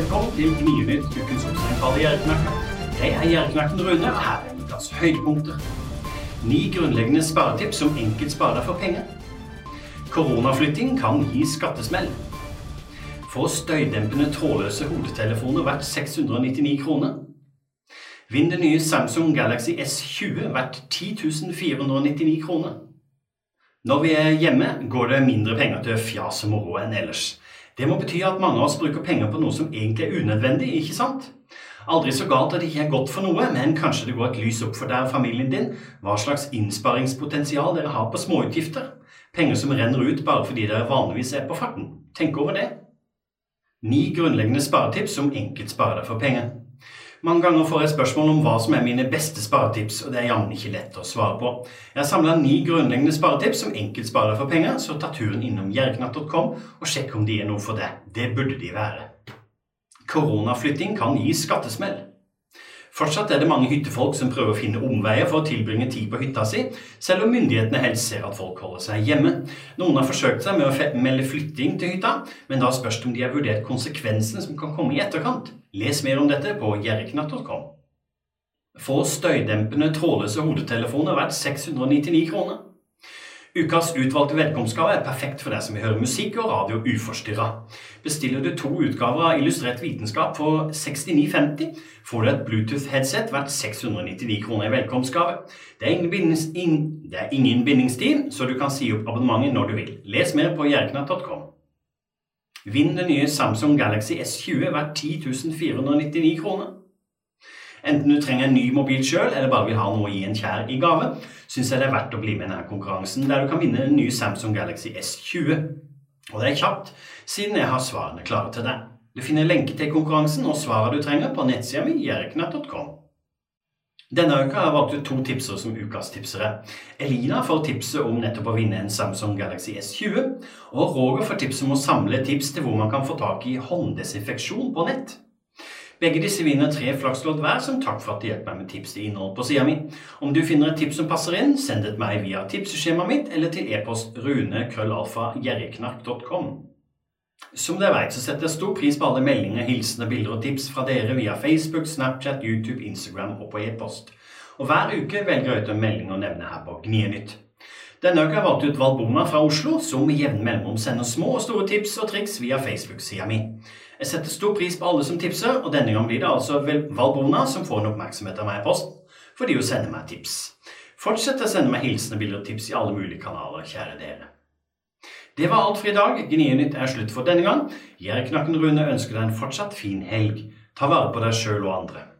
Velkommen til Gnienytt, ukens i Gjerknakken. Jeg er Gjerknakken Rune, og her er ukas høydepunkter. Ni grunnleggende sparetips som enkelt sparer for penger. Koronaflytting kan gi skattesmell. Få støydempende trådløse hodetelefoner verdt 699 kroner. Vinn det nye Samsung Galaxy S20 verdt 10 499 kroner. Når vi er hjemme, går det mindre penger til fjas og moro enn ellers. Det må bety at mange av oss bruker penger på noe som egentlig er unødvendig, ikke sant? Aldri så galt at det ikke er godt for noe, men kanskje det går et lys opp for deg og familien din hva slags innsparingspotensial dere har på småutgifter. Penger som renner ut bare fordi dere vanligvis er på farten. Tenk over det. Ni grunnleggende sparetips som enkelt sparer deg for penger. Mange ganger får jeg spørsmål om hva som er mine beste sparetips, og det er jammen ikke lett å svare på. Jeg har samla ni grunnleggende sparetips som enkelt sparer for penger, så ta turen innom jerknatt.com og sjekk om de er noe for deg. Det burde de være. Koronaflytting kan gi skattesmell. Fortsatt er det mange hyttefolk som prøver å finne omveier for å tilbringe tid på hytta si, selv om myndighetene helst ser at folk holder seg hjemme. Noen har forsøkt seg med å melde flytting til hytta, men da spørs det om de har vurdert konsekvensene som kan komme i etterkant. Les mer om dette på jerknatt.com. Få støydempende trådløse hodetelefoner verdt 699 kroner. Ukas utvalgte velkomstgave er perfekt for deg som vil høre musikk og radio uforstyrra. Bestiller du to utgaver av Illustrert vitenskap for 69,50, får du et Bluetooth-headset verdt 699 kroner i velkomstgave. Det er, bindings, in, det er ingen bindingstid, så du kan si opp abonnementet når du vil. Les mer på jerknatt.com. Vinn det nye Samsung Galaxy S20 verdt 10 499 kroner. Enten du trenger en ny mobil sjøl eller bare vil ha noe å gi en kjær i gave, syns jeg det er verdt å bli med i denne konkurransen, der du kan vinne den nye Samsung Galaxy S20. Og det er kjapt, siden jeg har svarene klare til deg. Du finner lenke til konkurransen og svarene du trenger på nettsida mi jerknatt.com. Denne uka har jeg valgt ut to tipsere som ukas tipsere. Elina får tipset om nettopp å vinne en Samsung Galaxy S20, og Roger får tipset om å samle tips til hvor man kan få tak i hånddesinfeksjon på nett. Begge disse vinner tre flakslodd hver som takk for at de hjelper meg med tips til innhold på sida mi. Om du finner et tips som passer inn, send det til meg via tipseskjemaet mitt eller til e-post rune.krøllalfa.gjerriknark.com. Som dere vet, så setter jeg stor pris på alle meldinger, hilsener, bilder og tips fra dere via Facebook, Snapchat, YouTube, Instagram og på e-post. Og hver uke velger jeg ut en melding å nevne her på Gnienytt. Denne uka har jeg valgt ut Valbona fra Oslo, som med jevne mellomrom sender små og store tips og triks via Facebook-sida mi. Jeg setter stor pris på alle som tipser, og denne gang blir det altså Valbona som får en oppmerksomhet av meg i posten, fordi hun sender meg tips. Fortsett å sende meg hilsener, bilder og tips i alle mulige kanaler, kjære dere. Det var alt for i dag. Gnienytt er slutt for denne gang. Jeg, Knakken Rune, ønsker deg en fortsatt fin helg. Ta vare på deg sjøl og andre.